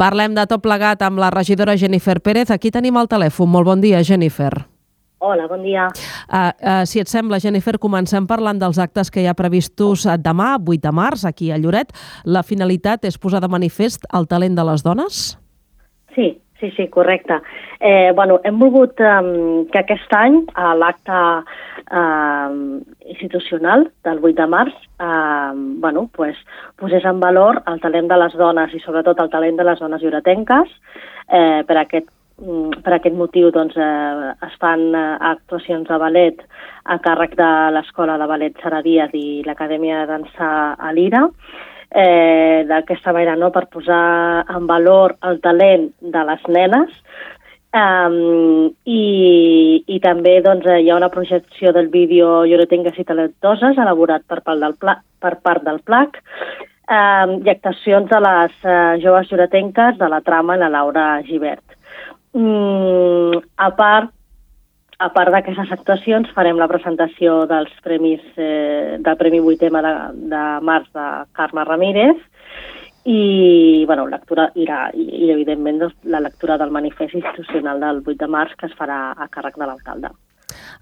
Parlem de tot plegat amb la regidora Jennifer Pérez. Aquí tenim el telèfon. Molt bon dia, Jennifer. Hola, bon dia. Uh, uh, si et sembla, Jennifer, comencem parlant dels actes que hi ha previstos demà, 8 de març, aquí a Lloret. La finalitat és posar de manifest el talent de les dones? Sí, sí, sí, correcte. Eh, bueno, hem volgut um, que aquest any, a l'acte uh, institucional del 8 de març, uh, bueno, pues, posés en valor el talent de les dones i sobretot el talent de les dones lloretenques. Eh, per aquest Mm, per aquest motiu doncs, eh, es fan eh, actuacions de ballet a càrrec de l'Escola de Ballet Saradies i l'Acadèmia de Dansa a l'Ira. Eh, D'aquesta manera, no, per posar en valor el talent de les nenes, Um, i, i també doncs, hi ha una projecció del vídeo Lloretengues i Talentoses elaborat per part del, pla, per part del PLAC um, i actuacions de les uh, joves lloretenques de la trama la Laura Givert. Mm, a part, a part d'aquestes actuacions, farem la presentació dels premis eh, del Premi 8 de, de març de Carme Ramírez i, bueno, lectura, i, i, i evidentment, doncs, la lectura del manifest institucional del 8 de març que es farà a càrrec de l'alcalde.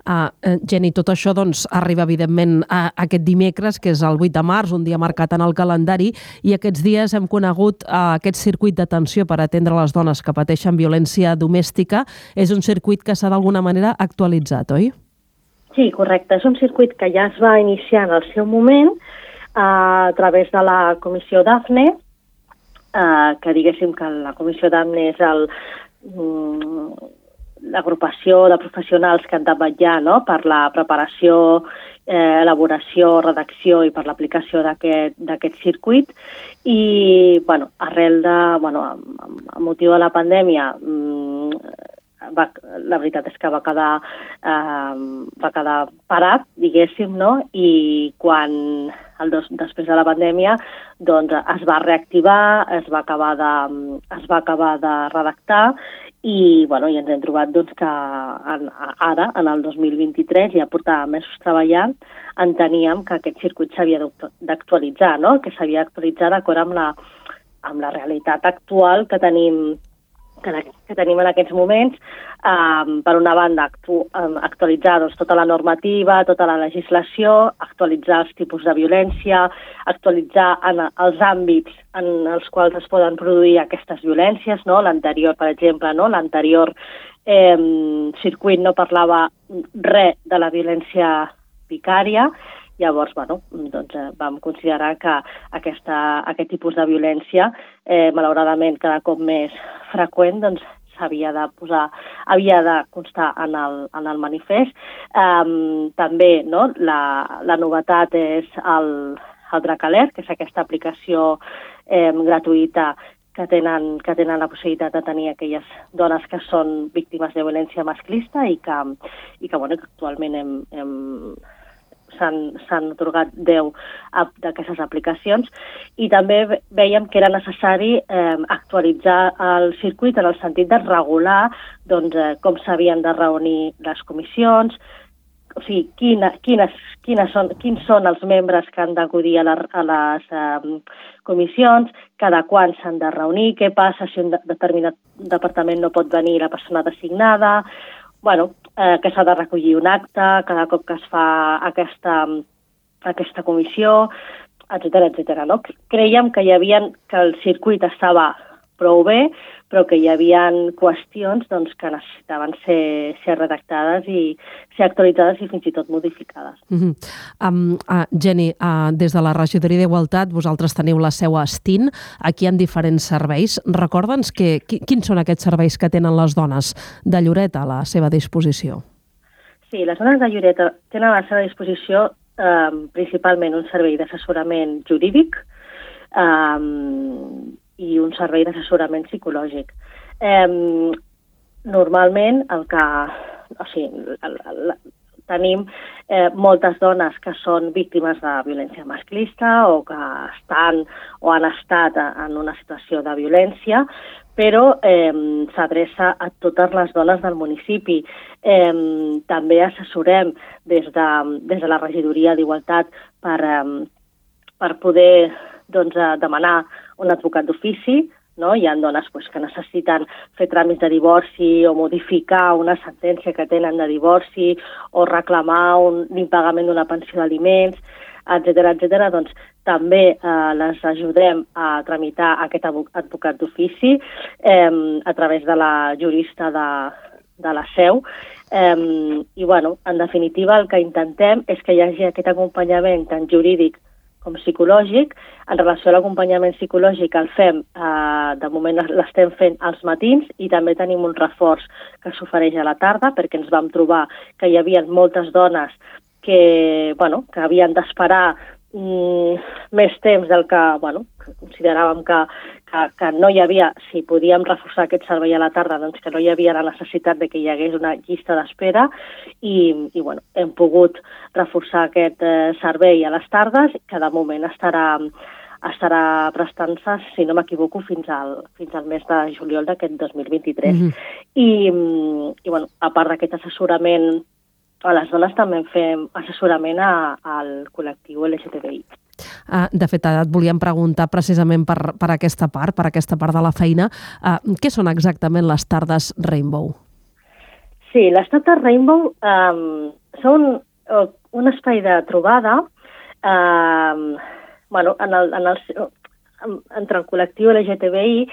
Uh, Jenny, tot això doncs, arriba evidentment a, aquest dimecres, que és el 8 de març, un dia marcat en el calendari, i aquests dies hem conegut uh, aquest circuit d'atenció per atendre les dones que pateixen violència domèstica. És un circuit que s'ha d'alguna manera actualitzat, oi? Sí, correcte. És un circuit que ja es va iniciar en el seu moment uh, a través de la Comissió DAFNE, uh, que diguéssim que la Comissió DAFNE és el, um, l'agrupació de professionals que han de vetllar no? per la preparació, eh, elaboració, redacció i per l'aplicació d'aquest circuit. I, bueno, arrel de, bueno, amb, amb motiu de la pandèmia, mmm, va, la veritat és que va quedar, eh, va quedar parat, diguéssim, no? i quan el dos, després de la pandèmia doncs, es va reactivar, es va acabar de, es va acabar de redactar i, bueno, i ens hem trobat doncs, que en, ara, en el 2023, ja portava mesos treballant, enteníem que aquest circuit s'havia d'actualitzar, no? que s'havia d'actualitzar d'acord amb la, amb la realitat actual que tenim que, que tenim en aquests moments, um, per una banda, actu, um, actualitzar doncs, tota la normativa, tota la legislació, actualitzar els tipus de violència, actualitzar en els àmbits en els quals es poden produir aquestes violències, no? l'anterior, per exemple, no? l'anterior eh, circuit no parlava res de la violència vicària, Llavors, bueno, doncs, eh, vam considerar que aquesta, aquest tipus de violència, eh, malauradament cada cop més freqüent, doncs, s'havia de posar, havia de constar en el, en el manifest. Um, també no, la, la novetat és el, el Dracaler, que és aquesta aplicació eh, gratuïta que tenen, que tenen la possibilitat de tenir aquelles dones que són víctimes de violència masclista i que, i que, bueno, que actualment hem, hem, s'han otorgat 10 d'aquestes aplicacions i també veiem que era necessari eh, actualitzar el circuit en el sentit de regular doncs, eh, com s'havien de reunir les comissions, o sigui, quina, quines, quines són, quins són els membres que han d'acudir a, a les eh, comissions, cada quan s'han de reunir, què passa si un de, determinat departament no pot venir la persona designada, bueno, eh, que s'ha de recollir un acte cada cop que es fa aquesta, aquesta comissió, etc etc. No? Creiem que hi havia, que el circuit estava prou bé, però que hi havia qüestions doncs, que necessitaven ser, ser redactades i ser actualitzades i fins i tot modificades. Mm -hmm. um, uh, Jenny, uh, des de la Regidoria d'Igualtat vosaltres teniu la seu a Estin, aquí hi ha diferents serveis. Recorda'ns que, quins són aquests serveis que tenen les dones de Lloret a la seva disposició? Sí, les dones de Lloret tenen a la seva disposició eh, principalment un servei d'assessorament jurídic, eh, i un servei d'assessorament psicològic. Eh, normalment el que... O sigui, el, el, tenim eh, moltes dones que són víctimes de violència masclista o que estan o han estat en una situació de violència, però eh, s'adreça a totes les dones del municipi. Eh, també assessorem des de, des de la regidoria d'Igualtat per, eh, per poder doncs, demanar un advocat d'ofici no? Hi ha dones pues, que necessiten fer tràmits de divorci o modificar una sentència que tenen de divorci o reclamar un impagament d'una pensió d'aliments, etc etc. doncs també eh, les ajudem a tramitar aquest advocat d'ofici eh, a través de la jurista de, de la seu. Eh, I, bueno, en definitiva, el que intentem és que hi hagi aquest acompanyament tant jurídic com psicològic. En relació a l'acompanyament psicològic el fem, eh, de moment l'estem fent als matins i també tenim un reforç que s'ofereix a la tarda perquè ens vam trobar que hi havia moltes dones que, bueno, que havien d'esperar mm, més temps del que, bueno, consideràvem que, que, que no hi havia, si podíem reforçar aquest servei a la tarda, doncs que no hi havia la necessitat de que hi hagués una llista d'espera i, i bueno, hem pogut reforçar aquest eh, servei a les tardes, que de moment estarà estarà prestant-se, si no m'equivoco, fins al, fins al mes de juliol d'aquest 2023. Mm -hmm. I, I, bueno, a part d'aquest assessorament a les dones també fem assessorament a, al col·lectiu LGTBI. Uh, de fet, et volíem preguntar precisament per, per aquesta part, per aquesta part de la feina, uh, què són exactament les tardes Rainbow? Sí, les tardes Rainbow um, són uh, un espai de trobada uh, bueno, en el, en el, entre el col·lectiu LGTBI.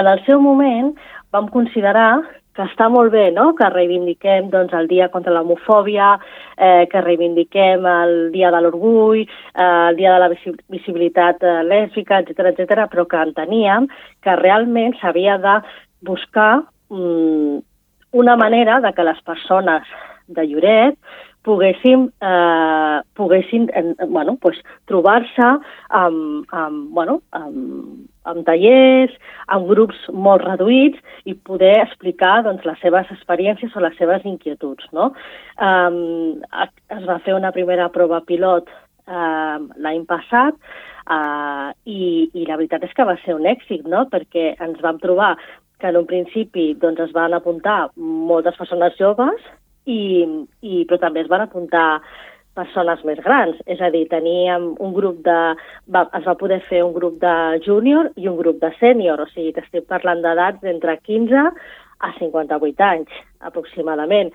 En el seu moment vam considerar que està molt bé, no?, que reivindiquem doncs, el dia contra l'homofòbia, eh, que reivindiquem el dia de l'orgull, eh, el dia de la visibilitat eh, lèsbica, etc etc, però que enteníem que realment s'havia de buscar mm, una manera de que les persones de Lloret poguéssim, eh, poguessin eh, bueno, pues, trobar-se amb, amb, bueno, amb, amb tallers, amb grups molt reduïts i poder explicar doncs, les seves experiències o les seves inquietuds. No? Um, es va fer una primera prova pilot uh, l'any passat uh, i, i la veritat és que va ser un èxit, no? perquè ens vam trobar que en un principi doncs, es van apuntar moltes persones joves i, i, però també es van apuntar persones més grans, és a dir, teníem un grup de... Va, es va poder fer un grup de júnior i un grup de sènior, o sigui, t'estic parlant d'edats d'entre 15 a 58 anys, aproximadament.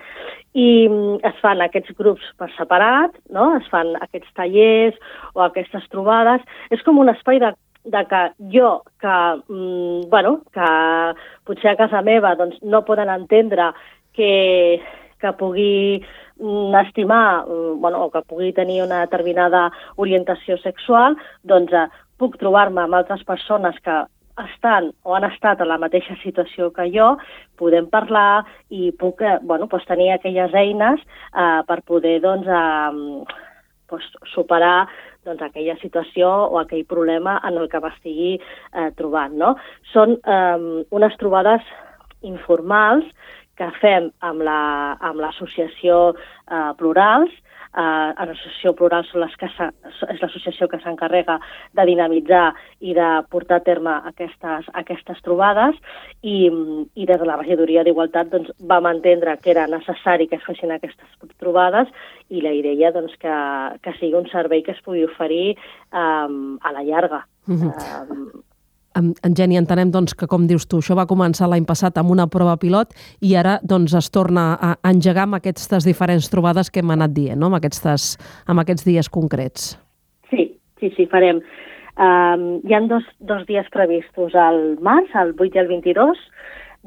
I mm, es fan aquests grups per separat, no? es fan aquests tallers o aquestes trobades. És com un espai de de que jo, que, mm, bueno, que potser a casa meva doncs, no poden entendre que, que pugui mm, estimar mm, bueno, o que pugui tenir una determinada orientació sexual, doncs eh, puc trobar-me amb altres persones que estan o han estat en la mateixa situació que jo, podem parlar i puc eh, bueno, doncs tenir aquelles eines eh, per poder doncs, eh, doncs, superar doncs, aquella situació o aquell problema en el que m'estigui eh, trobant. No? Són eh, unes trobades informals que fem amb l'associació la, amb eh, Plurals. Eh, l'associació Plurals són les que és l'associació que s'encarrega de dinamitzar i de portar a terme aquestes, aquestes trobades i, i des de la regidoria d'Igualtat doncs, vam entendre que era necessari que es fessin aquestes trobades i la idea doncs, que, que sigui un servei que es pugui oferir um, a la llarga. -hmm. um, en, en Geni, entenem doncs, que, com dius tu, això va començar l'any passat amb una prova pilot i ara doncs, es torna a engegar amb aquestes diferents trobades que hem anat dient, no? amb, aquestes, amb aquests dies concrets. Sí, sí, sí, farem. Um, hi han dos, dos dies previstos al març, el 8 i el 22,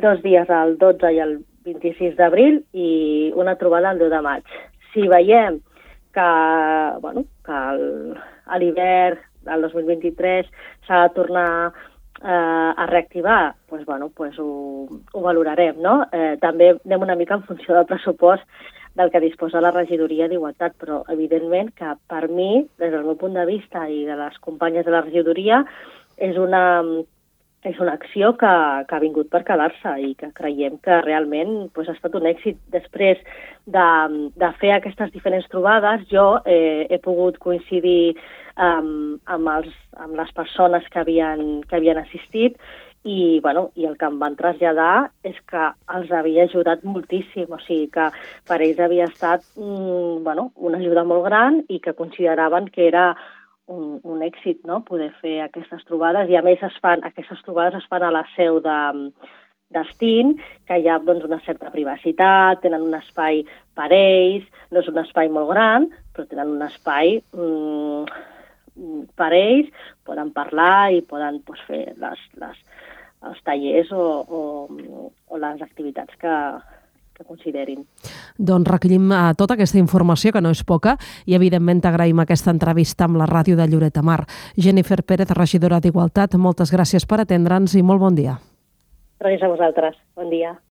dos dies al 12 i el 26 d'abril i una trobada el 2 de maig. Si veiem que, bueno, que el, a l'hivern del 2023 s'ha de tornar eh, a reactivar, doncs, bueno, doncs ho, ho valorarem. No? Eh, també anem una mica en funció del pressupost del que disposa la regidoria d'Igualtat, però evidentment que per mi, des del meu punt de vista i de les companyes de la regidoria, és una, és una acció que, que ha vingut per quedar-se i que creiem que realment pues, ha estat un èxit. Després de, de fer aquestes diferents trobades, jo eh, he pogut coincidir amb, amb, els, amb les persones que havien, que havien assistit i, bueno, i el que em van traslladar és que els havia ajudat moltíssim, o sigui que per ells havia estat mm, bueno, una ajuda molt gran i que consideraven que era un, un èxit no? poder fer aquestes trobades i a més es fan, aquestes trobades es fan a la seu de, d'Estin, que hi ha doncs, una certa privacitat, tenen un espai per ells, no és un espai molt gran, però tenen un espai mm, per ells, poden parlar i poden doncs, fer les, les, els tallers o, o, o les activitats que, que considerin. Doncs recollim uh, tota aquesta informació, que no és poca, i evidentment t'agraïm aquesta entrevista amb la ràdio de Lloret Mar. Jennifer Pérez, regidora d'Igualtat, moltes gràcies per atendre'ns i molt bon dia. Gràcies a vosaltres. Bon dia.